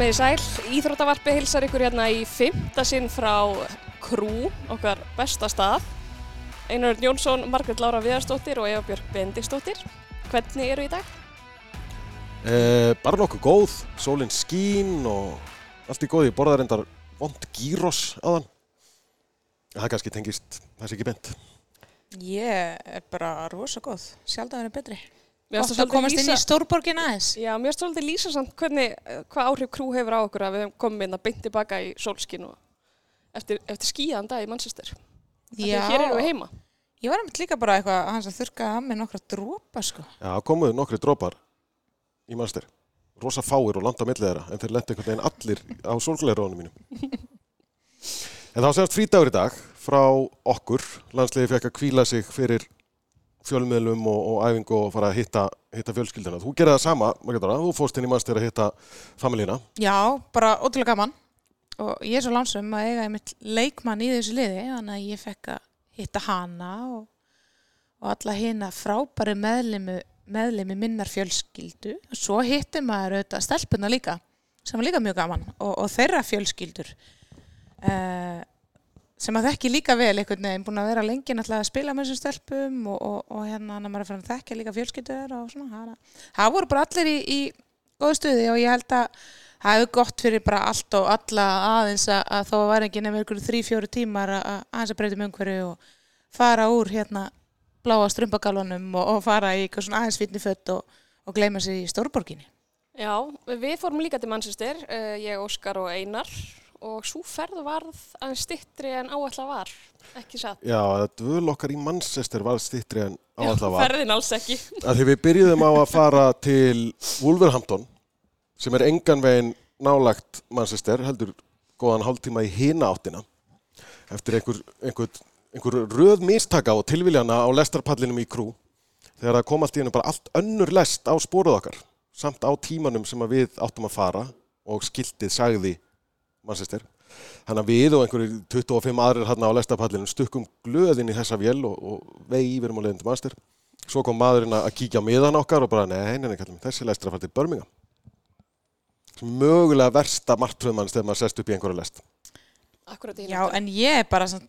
komið í sæl. Íþróttavarpi hilsar ykkur hérna í fymta sinn frá Krú, okkar besta stað. Einar Jónsson, Margret Lára Viðarstóttir og Eva Björk Bendistóttir. Hvernig eru í dag? Eh, bara nokkuð góð, sólinn skín og allt í góði. Ég borðaði reyndar vond gýros aðan. Það kannski tengist þessi ekki beint. Ég er bara rosa góð, sjálfdagur er betri. Mér finnst að það komast inn í stórborgin aðeins. Já, mér finnst svolítið lýsa samt hvernig, eh, hvað áhrif Krú hefur á okkur að við höfum komið inn að beint tilbaka í sólskinn og eftir, eftir skíðan dag í Manchester. Já, Hér erum við heima. ég var einmitt líka bara eitthvað að hans að þurka að mig nokkra drópa sko. Já, komuðu nokkri drópar í mannstyr. Rosa fáir og landa millið þeirra, en þeir lendi einhvern veginn allir á sólgleirónum mínum. en það var semst frítagur í dag frá okkur. Landsliði fekk að kvíla sig fyrir fjölmiðlum og, og æfingu og fara að hitta, hitta fjölskylduna. Þú gerði það sama, Margrétar, þú fórst inn í mannstyr að hitta familína. Já, bara ótrúlega gaman og ég er svo lánsum að eiga einmitt leikmann í þessu liði þannig að ég fekk að hitta hana og, og alla hina frábæri meðlimi, meðlimi minnar fjölskyldu svo hitti maður auðvitað stelpuna líka sem var líka mjög gaman og, og þeirra fjölskyldur uh, sem að þekki líka vel einhvern veginn, búin að vera lengi náttúrulega að spila með þessum stelpum og, og, og hérna hann að maður er að þekka líka fjölskyldur og svona það voru bara allir í, í góðu stuði og ég held að það hefur gott fyrir bara allt og alla aðeins að, að þó var ekki nefnir ykkur þrý, fjóru tímar að, að aðeins að breytum umhverju og fara úr hérna bláa strumpagalunum og, og fara í eitthvað svona aðeins fítni fött og, gleyma sér í stórborginni. Já, við fórum líka til Manchester, uh, ég, Óskar og Einar og svo ferð varð aðeins stittri en áætla var, ekki satt. Já, dvöl okkar í Manchester var stittri en Já, áallega var. ferðin alls ekki. að því við byrjuðum á að fara til Wolverhampton sem er engan veginn nálagt Manchester, heldur góðan hálftíma í hina áttina eftir einhver, einhver, einhver röð mistaka og tilviljana á lestarpallinum í krú þegar það kom allt í hennu bara allt önnur lest á spóruð okkar samt á tímanum sem að við áttum að fara og skiltið sagði Manchester Þannig að við og einhverjir 25 aðrir hérna á lestarpallinum stukkum glöðin í þessa vél og, og vegi yfirum á leiðin til Manchester Svo kom maðurinn að kíkja á miðan okkar og bara, nei, nei, nei, kallum, þessi lestur að fara til Birmingham. Mögulega versta martröðmanns þegar maður sest upp í einhverju lest. Akkurat í Já, en ég er bara svona,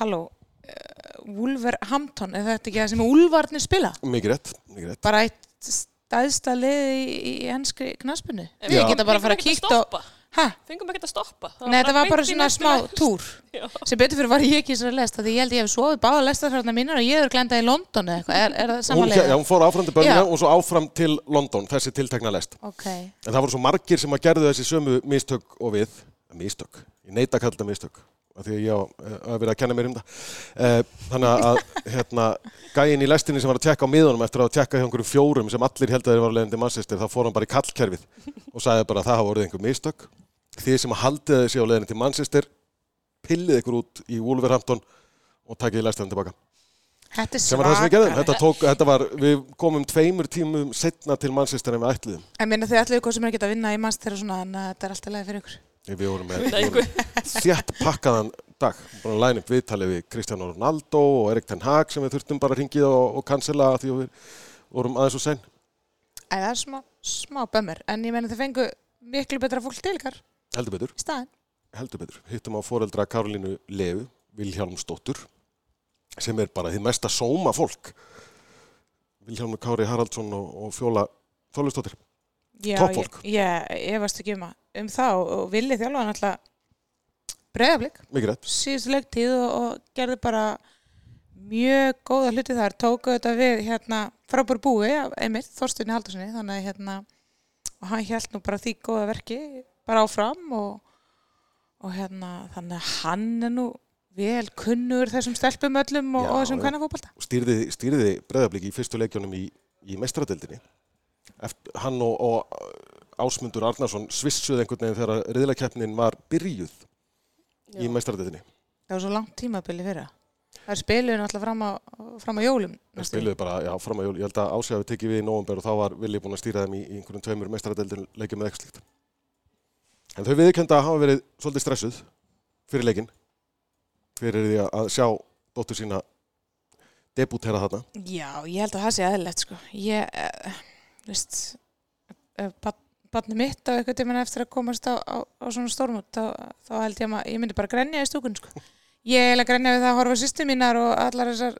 halló, uh, Wolverhampton, er þetta ekki það sem Úlfarnir spila? Mikið rétt, mikið rétt. Bara eitt stæðsta lið í, í enskri knaspinu. En Við geta bara að fara að kíkta og... Hæ? Fengum ekki að stoppa. Það Nei, þetta var bara svona smá lest. túr. Já. Sem betur fyrir var ég ekki í þessari lest, af því ég held ég hef svoðið báða lestarfærarna mínar og ég hefur glendað í London eða eitthvað. Er, er það Hún, samanlega? já, hún fór áfram til Já. og svo áfram til London, þessi tiltekna lest. Ok. En það voru svo margir sem að gerðu þessi sömu mistök og við. Mistök? Ég neita að kalla þetta mistök. Af því að ég á eh, að vera að kenna mér um það. Eh, Þannig að hérna, gæinn í lestinni sem var að tekka á miðunum eftir að tekka hjá einhverjum fjórum sem allir held að þeir var leiðandi Manchester, þá fór hann bara í kallkerfið og sagði bara að það hafa voruð einhver mistök. Þið sem haldið þessi á leiðinni til Manchester, pillið ykkur út í Wolverhampton og takið lestinni tilbaka. Þetta er svakalegt. Þetta tók, þetta var, við komum tveimur tímum setna til Manchester en við ætliðum. En minna þið allir ykkur sem er ekki að vinna í mannstir og svona, en uh, þetta er alltaf leið fyrir ykkur. Við vorum með þétt pakkaðan dag. Bara læn upp viðtalið við Cristiano Ronaldo og Erik Ten Hag sem við þurftum bara að ringið og, og cancela því að við vorum aðeins og sen. Æ, það er smá, smá bömmur, en ég meina þið fengu miklu betra fólk til ykkar Heldur betur, í staðin. heldur betur. Hittum á foreldra Karolínu Leu, Vilhjálmsdóttur, sem er bara þið mesta sóma fólk. Vilhjálmur Kári Haraldsson og, og Fjóla Þólustóttir. Já, Toppfólk. Ég, ég, varst ekki um, um það og, villi þjálfa náttúrulega breyðablík Mikið rétt. síðustu leiktíð og, og gerði bara mjög góða hluti þar tóku þetta við hérna frábúr búi einmitt, Þorstinni Haldurssoni þannig hérna og hann held nú bara því góða verki bara áfram og, og hérna þannig að hann er nú vel kunnur þessum stelpum öllum og, Já, og þessum já. kvennafóbalta Stýrði, stýrði breðablík í fyrstu leikjónum í, í meistradeldinni. Eftir, hann og, og Ásmundur Arnarsson svissuð einhvern veginn þegar riðlakeppnin var byrjuð í meistradeldinni. það var svo langt tímabili fyrir það er spiluðu náttúrulega fram á, fram á jólum Það næstu. spiluðu bara, já, fram að jól. Ég held að Ási hafi tekið við í nóvumber og þá var Vili búinn að stýra þeim í, í einhverjum tveimur meistaradeldin leikjum með eitthvað slíkt. En þau viðkenda hafa verið svolítið stressuð fyrir leikinn, fyrir því að sjá dóttur sína debutera þarna. Já, ég held að það sé aðeinslegt sko. Ég, uh, veist, uh, barni mitt á eitthvað tíma eftir að komast á, á, á svona stórmót þá, þá held ég að ég myndi bara grenja í stúkun sko. ég er eiginlega grenja við það að horfa sýstu mínar og allar þessar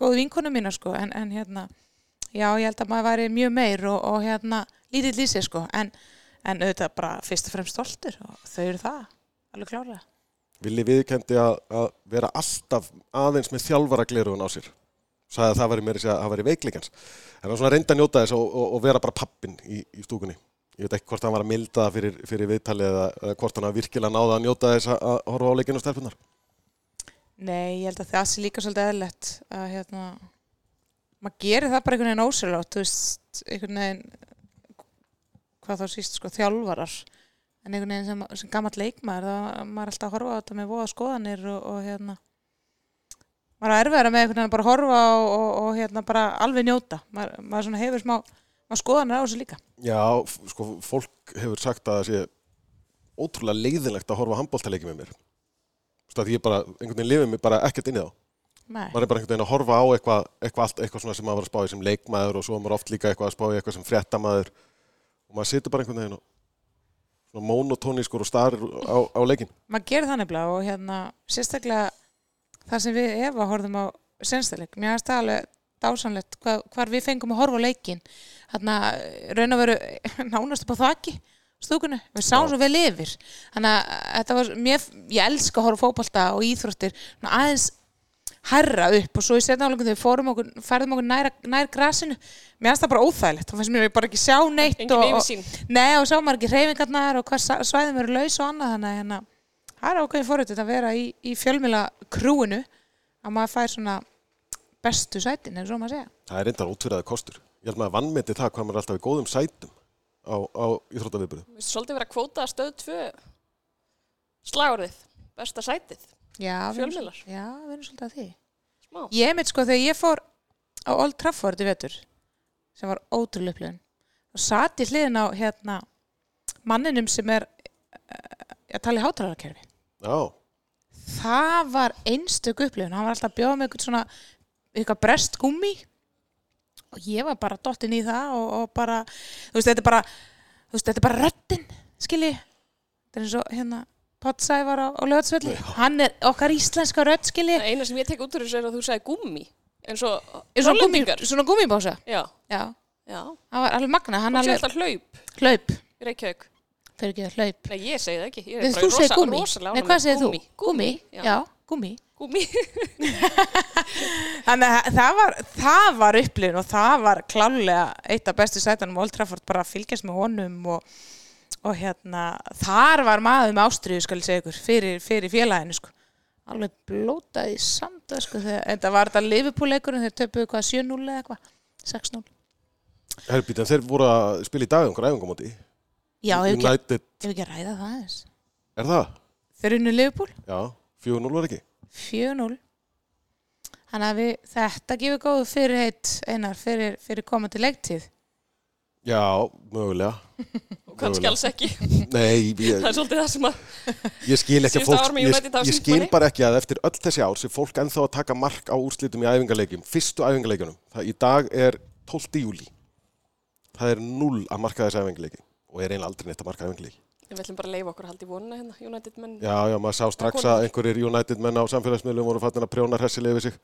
góðu vinkonum mínar sko. en, en hérna já ég held að maður væri mjög meir og, og hérna lítill í sig sko. en, en auðvitað bara fyrst og fremst stoltur og þau eru það alveg klárlega Villi viðkendi að, að vera alltaf aðeins með þjálfara glerugun á sér. Sæði að það væri meira að segja að það. En hann svona reynda að njóta þess og, og, og vera bara pappin í, í stúkunni. Ég veit ekki hvort hann var að milda það fyrir, fyrir viðtalið eða, eða hvort hann var virkilega náða að njóta þess að, að horfa á leikinu og stelpunar. Nei, ég held að það sé líka svolítið eðlilegt að hérna maður gerir það bara einhvern veginn ósölátt þú veist, einhvern veginn hvað þá síst sko þjálfarar. En einhvern veginn sem, sem gammalt leikmaður þá maður er alltaf að horfa á þetta með voða skoðanir og, og hérna maður er erfiðara með einhvern veginn að bara horfa og, og, og hérna bara alveg njóta. Maður, maður hefur smá maður skoðanir á þessu líka. Já, sko, fólk hefur sagt að það sé ótrúlega leiðinlegt að horfa handbóltaleiki með mér. Þú veist að ég bara, einhvern veginn lifið mig bara ekkert inn í þá. Nei, maður er bara einhvern veginn að horfa á eitthvað eitthvað, eitthvað svona sem maður var að spá í sem leikmaður og svo maður oft líka eitthvað að spá í eitthvað sem fréttamaður og maður situr bara einhvern veginn og monotónískur og starir á, á leikin maður gerir það nefnilega og hérna sérstaklega það sem við Eva horfðum á senstæleik, mér finnst það alveg dásanlegt hva, hvar við fengum að horfa á leikin hérna raun og veru nánast upp á þaki stúkunu, við sáum svo vel yfir. Þannig að þetta var, mér, ég elska að horfa á fótbolta og íþróttir. Aðeins herra upp og svo í setna áleikum þegar við fórum okkur, færðum okkur nær, nær grasinu. Mér finnst það bara óþægilegt, þá finnst mér bara ekki sjá neitt Engin og, og. Nei, og sá maður ekki reyfingarnar og hvað svæðum eru laus og annað þannig að hérna, það er ákveðin fórhundið að vera í, í fjölmjöla krúinu að maður fær svona bestu sætin, eða svo maður segja. það er reyndar ótverðað kostur. Ég held maður að vannmeti það hvað maður er alltaf í góðum sætum á, á íþróttaviðbyrðu svolítið vera að kvóta stöð 2 slagurðið, besta sætið, fjölmiðlar, Já, við erum svolítið að því. smá. Ég mitt sko þegar ég fór á Old Trafford í vetur, sem var ótrúlega upplifun, og satt í hliðin á hérna manninum sem er uh, að tala í hátalarkerfi. Já, það var einstök upplifun hann var alltaf að bjóða með eitthvað svona eitthvað brest gummi og ég var bara dottin í það og, og bara, þú veist, þetta er bara þú veist, þetta er bara röddin, skilji þetta er eins og hérna Pottsævar á, á lögatsvelli, hann er okkar íslenska rödd, skilji Það eina sem ég tek út úr þessu er að þú sagði gummi, eins og svona, gummi, Hollendingar. svona gummibása Já, já, já, það var alveg magna hann sé alveg alltaf hlaup hlaup, í Reykjavík. fyrir ekki það hlaup Nei, ég segi það ekki. Ég er bara þú rosa- gummi, rosalega nei hvað segir þú? Gummi. Já. já, gummi Gummi. Þannig að það var, það var upplifun og það var klálega eitt af bestu sætanum Old Trafford bara að fylgjast með honum og, og hérna þar var maður með ástriðu skal ég segja ykkur fyrir, fyrir félaginu sko. Alveg blótaði samt sko, þegar, þetta var þetta Liverpool-leikurinn þeir töpuðu hvað 7-0 eða eitthvað? 6-0 Herbít, en þeir voru að spila í dag einhver æfingamóti? Já, hefur ekki, ekki ræða það eins er það? Þeir unnu Liverpool. Já, 4-0 var ekki. 4-0 Þannig að við, þetta gefur góðu fyrir heitt einar fyrir, fyrir komandi leiktíð Já, mögulega Og kannski alls ekki. Nei, ég, Það er svolítið það sem að... Ég skil ekki að fólk, ég, ég skil bara ekki að eftir öll þessi ár sem fólk ennþá að taka mark á úrslitum í æfingarleikjum, fyrstu æfingarleikjunum, það í dag er 12. júli. Það er null að marka þessi æfingarleiki og er eiginlega aldrei neitt að marka æfingarleiki. Við ætlum bara að leifa okkur að halda í vonuna hérna, United menn. Já, já, maður sá strax að einhverjir United menn á samfélagsmiðlum voru fattin að prjóna hressilega við sig.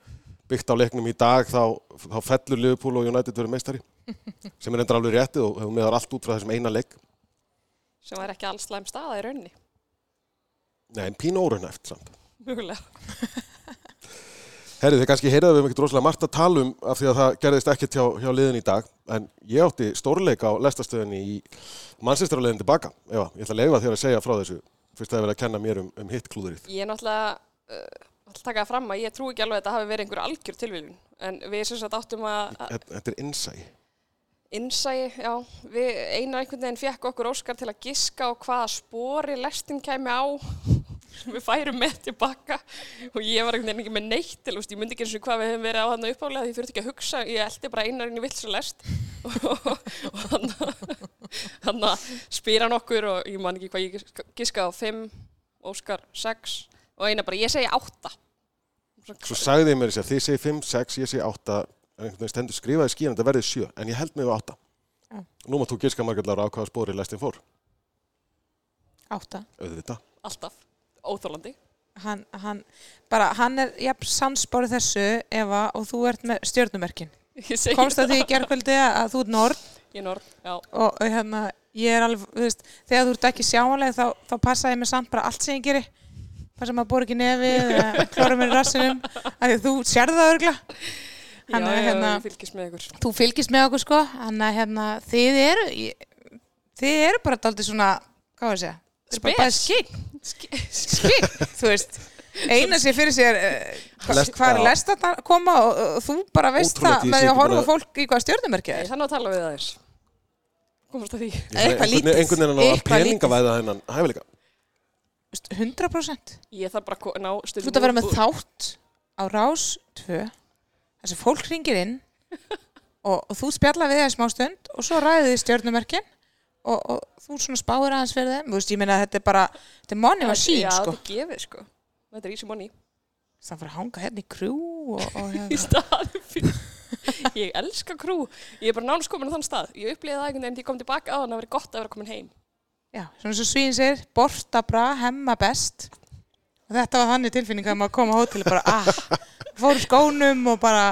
Byggt á leiknum í dag þá, þá fellur Liverpool og United verið meistari sem er endur alveg réttið og hefur meðar allt út frá þessum eina leik. Sem var ekki alls slæm staða í rauninni. Nei, en pínu órunæft samt. Mjögulega. Herri, þið kannski heyrðað við um ekkert rosalega margt að tala um af því að það gerðist ekkert hjá, hjá liðin í dag en ég átti stórleik á lestastöðinni í mannsistarleðin tilbaka Eva, ég ætla að leifa þér að segja frá þessu fyrst að það verið að kenna mér um, um hitt klúðurinn Ég er náttúrulega, uh, að taka fram að ég trú ekki alveg að þetta hafi verið einhver algjör tilvíðun. En við sem sagt áttum að að Þetta er innsæ innsæi, já, við einar einhvern veginn fekk okkur Óskar til að giska á hvaða spori lestin kæmi á. Sem við færum með tilbaka og ég var einhvern veginn ekki með neitt til, ég myndi ekki eins og hvað við höfum verið á hann uppálega því ég fyrir ekki að hugsa, ég eldi bara einar inn í vilsa lest. Og hann hann spyr hann okkur og ég man ekki hvað ég giska- á. 5, Óskar 6 og einar bara, ég segi 8 Svo sagði ég mér þess að þið segi 5, 6, ég segi 8 en einhvern veginn stendur skrifaði skíðan þetta verði 7 en ég held mig við 8 Já. Nú maður þú giska margirlar á hvaða spóri lestin fór. átta Auðvitað. Alltaf. Óþólandi. hann, hann, bara, hann er jafn sannspórið þessu Eva og þú ert með segi komst að því í gerkvöldi að þú ert nord Ég er norð, já. og, og hérna, ég er alveg, þú veist, þegar þú ert ekki sjáanleg þá, þá passa ég mig samt bara allt sem ég geri passa maður að bóra ekki nefið eða klóra mér í rassinum. Af því að þú sérðu það örgla Já, er já, hérna- ég fylgist með ykkur. þú fylgist með okkur sko. Þannig að hérna, þið eru ég, þið eru bara daldið svona hvað var að segja? Skikk skikk, þú veist. Eina sem fyrir sér uh, hva, Lest- hvað er lest að koma og, og þú bara veist það með að horfa fólk í hvað stjórnumerkið Ég er. Þannig að tala við þær. Komast að því. Einhvern- veginn að peningavæða hennan hæfileika. Þú veist, 100% Ég þarf bara að ná Þú ert að vera með úr- þátt á rás 2 þess að fólk ringir inn og, og þú spjalla við það í smá stund og svo ræðið þið stjórnumerkin og, og þú svona spáir aðeins fyrir þeim veist, ég meina að þetta er bara þetta er money machine Já, sko þetta er gefið, sko. Þetta er easy money. það fyrir að hanga hérna í krú og, og Í hérna. staðum fyrir. Ég elska krú. Ég er bara nánast komin á þann stað. Ég upplýði það einhvern veginn þegar ég kom tilbaka á þannig að það verið gott að vera komin heim. Já, svona svo svíðin sér borta bra, hemma best og þetta var þannig tilfinning að maður kom á hóteli bara, ah, fór úr skónum og bara,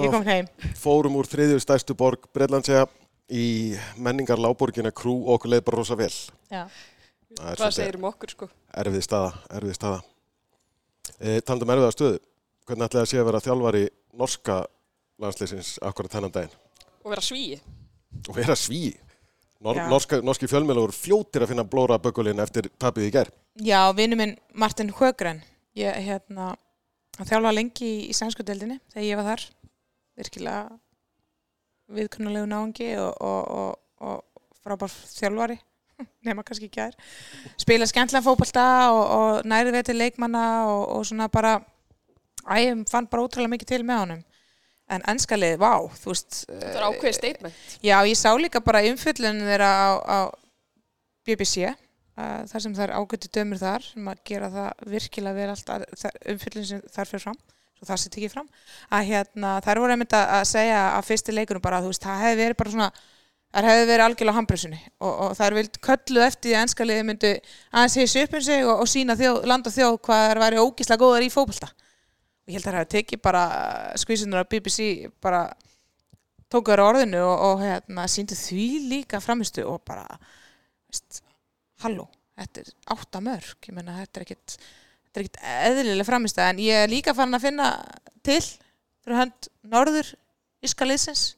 ég kom heim Fórum úr þriðju stærstu borg Breitlandsega í menningar láborgina Krú og okkur leið bara rosa vel. já, Það Hvað segir um okkur, sko? erfið staða, erfið staða. E, Talandum erfiða stöðu. Hvernig ætlaði að sé að vera þjálfari norska landsleysins akkurat þennan daginn? Og vera svíi. Og vera sví. Nor Já. norska, norski fjölmjölu voru fljótir að finna blóra bökulinn eftir tapið í gær. Já, vinnu minn Martin Högren ég hérna þjálfa lengi í, í sænsku deildinni þegar ég var þar virkilega viðkunnulegu náungi og, og, og, og frábár þjálfari nema kannski ekki aðeir spila skemmtilega fótbolta og, og nærið við til leikmanna og, og svona bara æ, ég fann bara ótrúlega mikið til með honum en enskalið, vá, þú veist Þetta er ákveðið statement. Já, ég sá líka bara umfyllun þeirra á, á BBC uh, þar sem það er ágættu dömur þar sem að gera það virkilega vel allt að- það- umfyllun sem þar fyrir fram svo það sé tekið fram að hérna, þær voru einmitt að, að segja að fyrsti leikunum bara, þú veist, það hefði verið bara svona þær hefði verið algjörlega á handpressunni og, og þær vild kölluð eftir því að ennskaliði myndu aðeins hýsa upp um sig og, og sína þjóð, land og þjóð hvað þær væri ógíslega góðar í fótbolta og ég held að þær hefði tekið bara skvísunar af BBC bara tóku þær á orðinu og, og hérna, síndu því líka framistu og bara veist, halló, þetta er átta mörg ég menna þetta er ekkit ekkit eðlilega framistu en ég er líka farin að finna til fyrir hönd norður Ískaliðsins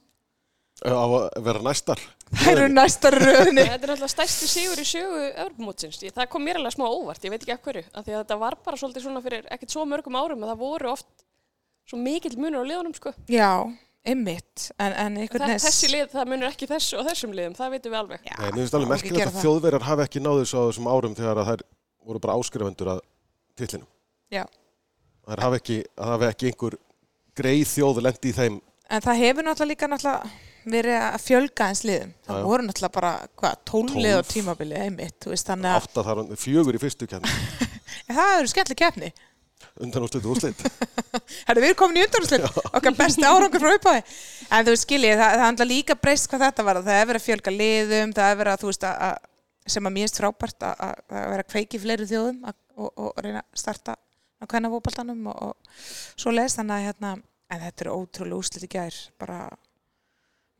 Á að vera næstar. Það eru næsta röðinni Þetta er náttúrulega stærsti sigur í sögu Evropamótsins. Ég- Það kom mér alveg smá óvart, ég veit ekki af hverju. Af því að þetta var bara svolítið svona fyrir ekkert svo mörgum árum að það voru oft svo mikill munur á liðunum, sko. já, einmitt en, en einhvern Það, veginn þessi lið, það munur ekki þessu og þessum liðum, það veitum við alveg. já, Nei, mér finnst alveg merkilegt að það. þjóðverjar hafi ekki náðu þessu á þessum árum þegar að þær voru bara áskrifendur að titlinum. Já. Þær hafi ekki, ekki einhver greið þjóð lendi í þeim. en það hefur náttúrulega líka náttúrulega verið að fjölga eins liðum það Já, voru náttúrulega bara, hvað, tólið á Tólf. tímabili einmitt, þú veist, þannig að Átta þar, fjögur í fyrstu. En það eru skemmtileg keppni Undan og stötu úrslit. Herðu, við erum komin í undanúrslit, okkar besti árangur frá upphæði. En þú skiljið, það, það handla líka breyst hvað þetta var. Það er verið að fjölga liðum, það er verið að, þú veist, að, sem að finnst frábært að, að, vera kveiki fleiri þjóðum að, og, og reyna að starta á hvernig fótboltanum og, og svo leist þannig að hérna, en þetta er ótrúlega úrslit í gær, bara,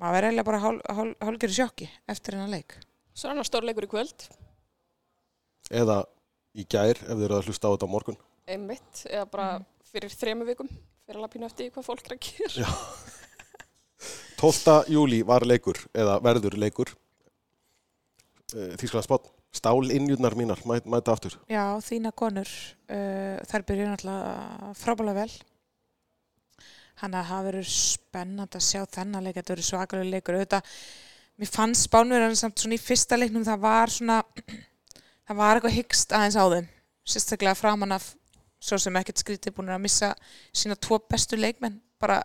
maður verður eiginlega bara hál, hál, hálgjör í sjokki eftir hennar leik. Svo er annar stórleikur í kvöld, Eða í gær, ef þið eru að hlusta á þetta á morgun. einmitt, eða bara fyrir þremu vikum, fyrir að lapina eftir hvað fólk er. Já. 12. júli var leikur, eða verður leikur. Þískland spott. Stál innjúnar mínar, mæ, mæta aftur. Já, þína konur, uh, þær byrjuðu náttúrulega frábælega vel. Þannig að það verður spennand að sjá þennan leik, þetta verður svakalega leikur. Auðvitað, mér fannst spánverðan samt svona í fyrsta leiknum, það var svona, það var eitthvað hyggst aðeins á þeim. Sérstaklega framan af, svo sem ekkert skrítið búin að missa sína tvo bestu leikmenn. Bara,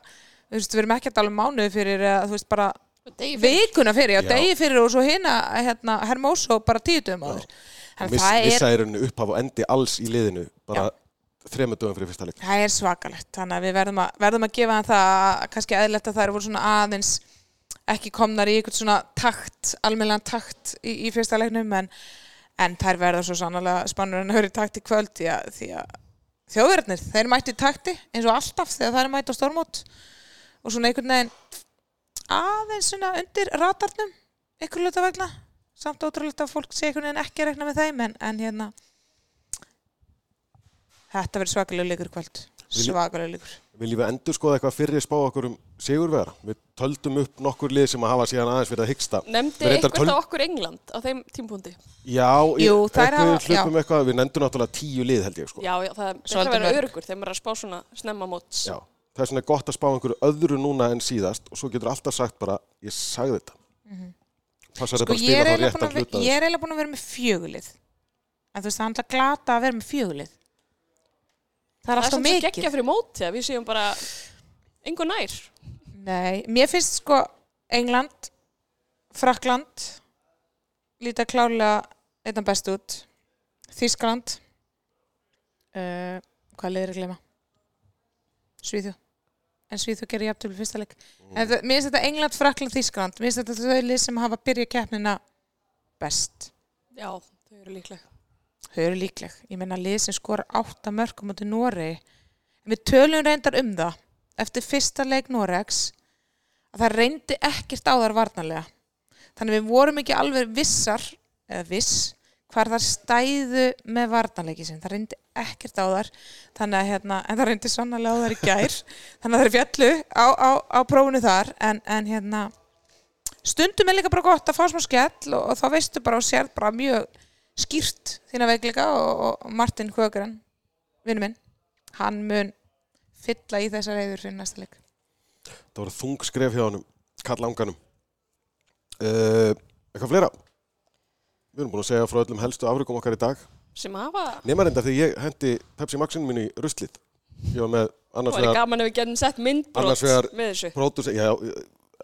þú veist, við erum ekki að tala um mánuði fyrir, eða þú veist, bara vikuna fyrir, já, Já. degi fyrir og svo hina, hérna, Hermoso bara tíutum áður. Þannig að það er Missa í rauninni upphaf og endi alls í liðinu, bara þrema dögum fyrir fyrsta leik. Það er svakalegt, þannig að við verðum að, verðum að gefa hann það að kannski eðlert að það eru voru svona aðeins ekki komnar í eitthvað svona takt, almennlega takt í, í fyrsta leiknum en, en þær verða svo sannlega spannur en höfður í takt í kvöld því að, því að þjóðverðnir, þeir mættu í takti eins og alltaf þegar það er mætt á stórmót og svona einhvern veginn aðeins svona undir ratarnum einhver luta vegna samt ótrúlega fólk sé einhvern veginn ekki að rekna með þeim en, en hérna þetta verður svakalega leikur í kvöld svakalega leikur Viljum við endur skoða eitthvað fyrir spá okkur um sigurvera? Við töldum upp nokkur lið sem að hafa síðan aðeins verið að hyggsta. Reyndar eitthvað töl- á okkur England á þeim tímpúndi? Já, Jú, eitthvað hafa- við hlupum eitthvað, við nefndum náttúrulega tíu lið held ég sko. Já, já, það er að vera örugur þegar maður er að spá svona snemma móts. Já, það er svona gott að spá einhverju öðru núna en síðast og svo getur alltaf sagt bara, ég sagði þetta. Sko að er að að, ve- hluta ég er eiginlega búin að vera með fjögulið en þú veist það er alltaf að fjögulið það er Það mikið. geggja fyrir móti að við séum bara engu nær. Nei, mér finnst sko England, Frakland líta klálega einna best út. Þískland uh, hvað leiðir að glema Svíþjóð. En Svíþjóð gerir jafntölu fyrsta leik. En það, mér finnst þetta England, Frakland, Þískland mér finnst þetta þau lið sem hafa byrjað keppnina best. Já, þau eru líkleg. Þau eru líkleg, ég meina lið sem skora átta mörgum út í Noregi. En við tölum reyndar um það eftir fyrsta leik Noregs að það reyndi ekkert á þar varnarlega. Þannig við vorum ekki alveg vissar eða viss hvar þar stæðu með varnarleiki sinn. Það reyndi ekkert á þar þannig að hérna, en það reyndi sannarlega á þar í gær. Þannig að það er fjallu á, á, á prófunu þar. En, en hérna stundum er líka bara gott að fá smá skell og, og þá veistu bara og sér bara mjög skýrt þína veikleika og, og Martin Högren, vinnu minn hann mun fylla í þessa reyður fyrir næsta leik Það voru þung skref hjá honum, kall anganum. Uh, eitthvað fleira? Við erum búin að segja frá öllum helstu afrikum okkar í dag. Sem hafa, Nema reynda þegar ég hendi Pepsi Maxinu mín í ruslið. Ég var með annars það er vegar gaman ef við getum sett myndbrot Annars vegar- með þessu. pródus, já,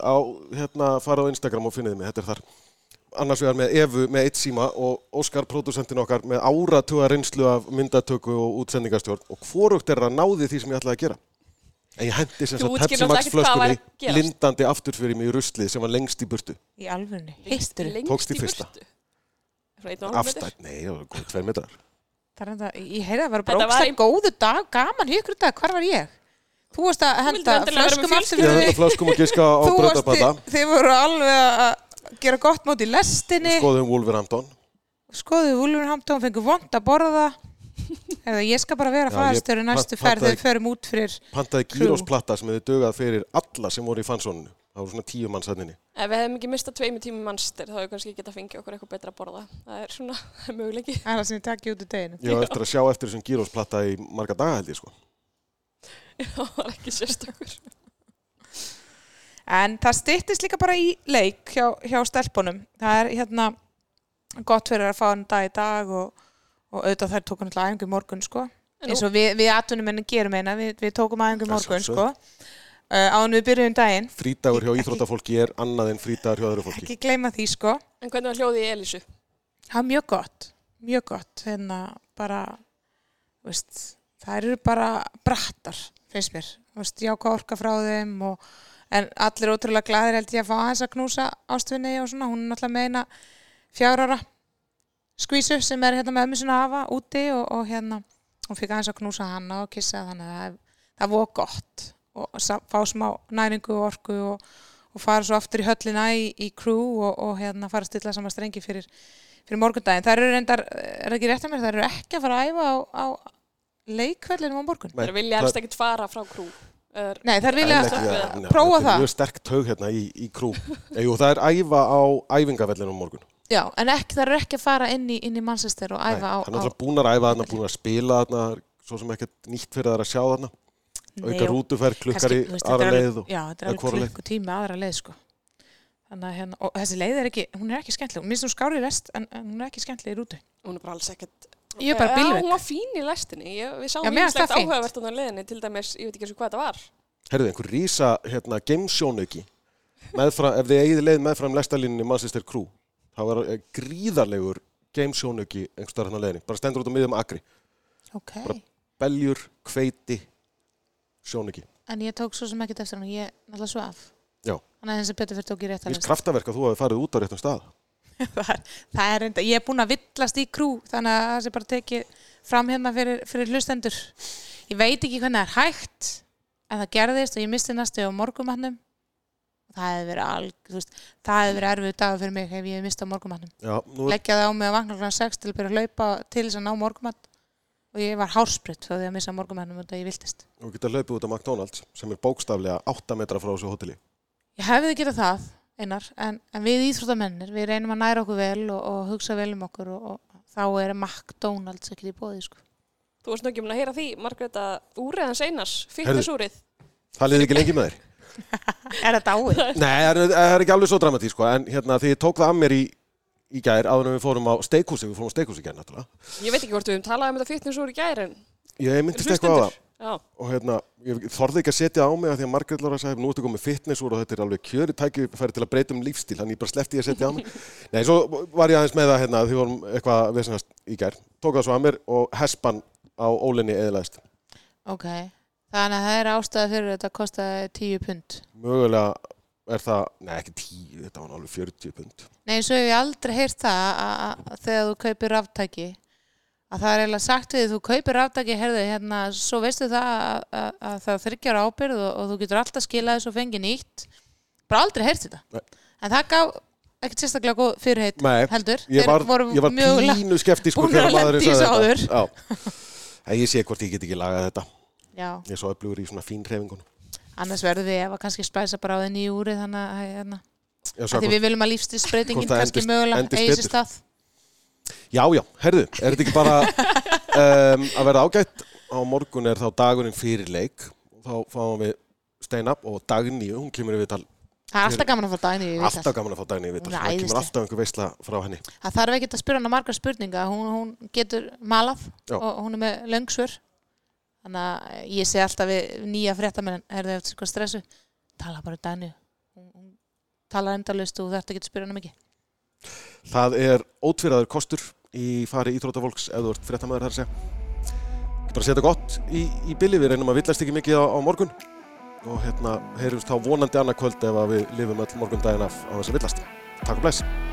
á, hérna, fara á Instagram og finnið mig, þetta er þar. Annars vegar með Evu með eitt síma og Óskar, pródusentin okkar, með áratuga reynslu af myndatöku og útsendingastjórn og hvorugt er að náði því sem ég ætlaði að gera. En ég hendi sem sagt útskýrðir Pepsi Max náttúrulega ekkert hvað var flöskunni að gerast. lindandi aftur fyrir mig í ruslið sem var lengst í burtu. í hittur Lengst Tókst í fyrsta. Afstætt, nei, það var góð tveir metrar. það er enda, ég heyrði að það var Þetta var brókst í- góðu dag, gaman hjá ykkur dag, hvar var ég? Þú varst að henda flöskum fjölskyldu. Ég aftur henda flöskum og giska á Þú varst, þið voru alveg að gera gott mót í lestinni Skoðum Wolverhampton. skoðuðu Wolverhampton, fengu vond að borða Eða, ég skal bara vera Já, fæðastöru næstu ferð þegar við förum út fyrir Pantaði Crew. gírosplatta sem hefði dögað fyrir alla sem voru í fansóninu. Það voru svona tíu mannsætninni. Ef við hefum ekki mistað tveimu tími mannstir þá hefur kannski geta fengið okkur eitthvað betra að borða. Það er svona möguleiki. Það er það sem ég takki út úr deginu Ég var eftir að sjá eftir þessum gírosplatta í marga daga held ég sko. Það var ekki sérstökur. En það styttist líka bara í leik hjá, hjá stelpunum. Það er hérna gott fyrir að fá hann dag í dag og, og auðvitað þær tókum alltaf æfingu í morgun sko. En eins og við, við atvinnumennin gerum eina, við, við tókum æfingu í Að morgun sko. Uh, áðan við byrjuðum daginn, Frítagur hjá íþróttafólki er annað en frítagur hjá öðru fólki. ekki gleyma því sko. En hvernig var hljóðið í Elísu? Það er mjög gott, mjög gott. Hérna bara, þú veist, það eru bara brattar, finnst mér. Veist, jáka orka frá þeim og en allir ótrúlega glæðir held ég að fá aðeins að knúsa ástvinni og svona. Hún er náttúrulega með eina fjárara skvísu sem er hérna með ömmu sinna að hafa úti og, og hérna, hún fikk aðeins að knúsa hana og kissa þannig að það, það voru gott og fá smá næringu og orku og, og fara svo aftur í höllina í, í crew og, og hérna fara að stilla saman strengi fyrir fyrir morgundaginn. Það eru reyndar, er ekki rétt að mér, það eru ekki að fara að æfa á, á leikvellinum á morgun. Það vilja helst ekkert fara frá krú. Er, Nei, það er vilja að- ja, nei, prófa er það. Mjög sterk taug hérna í, í krú. Jú, það er æfa á æfingavellinum á morgun. Já, en ekki, það eru ekki að fara inn í, inn í Manchester og Nei, æfa á... Það er náttúrulega búin að æfa þarna, búin að spila þarna, svo sem ekkert nýtt fyrir það að sjá þarna. Auka og- rútuferð, klukkar í aðra er leið og Já, þetta er alveg hvora leið. klukkutími aðra leið, sko. Þannig að hérna, og þessi leið er ekki, hún er ekki skemmtileg. Hún minnst hún skári rest, en, en hún er ekki skemmtileg í rútu. hún er bara alls ekkert... Ég er bara Já, bílveik. hún var fín í lestinni. Ég, við sáum fínt. áhugavert á þannig leðinni. Til dæmis, ég veit ekki eins og hvað þetta var. Herðu, einhver rísa hérna, gamesjónauki meðfram, ef þið eigið leið meðfram lestalínunni Manchester Crew þá er eh, gríðarlegur gamesjónauki einhverstaðar hann á leiðinni, bara stendur út á miðjum akri Ok. Bara- beljur, hveiti sjónauki En ég tók svo sem ekkert eftir hann, ég náttúrulega svaf. Já. Þannig að þessi betur fyrir tók í rétt Vist kraftaverk að þú hafi farið út á réttum stað. Það, er, það er enda, ég er búin að villast í krú þannig að það sé bara tekið fram hérna fyrir, fyrir hlustendur. Ég veit ekki hvernig það er hægt en það gerðist og ég misti næstu á morgumannum það hefði verið alg veist, það hefði verið erfið dagur fyrir mig ef ég mistið á morgumannum leggja það á mig að vakna kl. 6 til að byrja að laupa til þess að ná morgumann og ég var hársprit þá því að missa morgumannum og það ég viltist þú geta hlaupið út á McDonalds sem er bókstaflega 8 metra frá þessu hóteli. ég hefði getað það einar en, en við íþróttamennir við reynum að næra okkur vel og, og hugsa vel um okkur og, og þá er McDonalds ekki í bóði sko. Þú varst mun að heyra því, Margreta, úriðans einars, fitnessúrið. Það liði ekki lengi með þér. er þetta áið? Nei, það er, er ekki alveg svo dramatísk, sko, en hérna því ég tók það að mér í, í gær áður en við fórum á steikhúsi, við fórum á steikhúsi í gær náttúrulega. Ég veit ekki hvort við höfum talað um þetta fitnessúr í gæri, en Ég myndist eitthvað á það Já, og hérna, ég þorði ekki að setja á mig að því að Margrét Lára sagði, nú ertu komið fitness úr og þetta er alveg kjöri tækifæri til að breyta um lífstíl, þannig ég bara sleppti ég að setja á mig. Nei, svo var ég aðeins með það hérna, því vorum eitthvað vesenast í gær, tók það svo að mér og hespan á ólinni eðlaðist. ok, þannig að það er ástæða fyrir þetta kostaði 10 pund Mögulega er það, nei ekki tíu, þetta var alveg 40 pund. Nei, svo hef ég aldrei heyrt það að, að, að þegar þú kaupir ráftæki að það er eiginlega sagt við þú kaupir herðu, hérna, svo veistu það að, að, að það þryggjar ábyrð og, og þú getur alltaf skilað þessu og fengið nýtt. Bara aldrei heyrt þetta. Nei. en það gaf ekkert sérstaklega góð fyrirheit heldur, ég var, ég var pínu skeptískur búnir að lenda í. En ég sé hvort ég get ekki lagað þetta. Já, Ég svo öflugur í svona fín hreyfingunum. annars verðum við ef að kannski spæsa bara á þenni í úri þannig að, hérna, að hvort- við viljum að lífstilsbreytingin kannski mögulega eigi sér stað Já, já, herðu, er þetta ekki bara um, að vera ágætt á morgun er þá dagurinn fyrir leik og þá fáum við Stein Up og Dagný, hún kemur í viðtal Það er alltaf gaman að fá dagni í viðtal. alltaf gaman að fá Dagný í viðtal það kemur alltaf einhver veisla frá henni Það þarf ekki að spyrja hana margar spurninga, hún, hún getur malað Já. og hún er með löngsvör. Þannig að ég sé alltaf við nýja fréttamenn, er þau eftir stressu, tala bara Dani. Hún, hún talar endalust og þetta getur spyrja hana mikið. Það er ótvíraður kostur í fari íþrótafólks ert fréttamaður þar að segja. Ekki bara setja gott í, í billi, við reynum að villast ekki mikið á, á morgun. Og hérna heyrjumst þá vonandi annað kvöld ef við lifum öll morgun daginn af á þess að villast. Takk og bless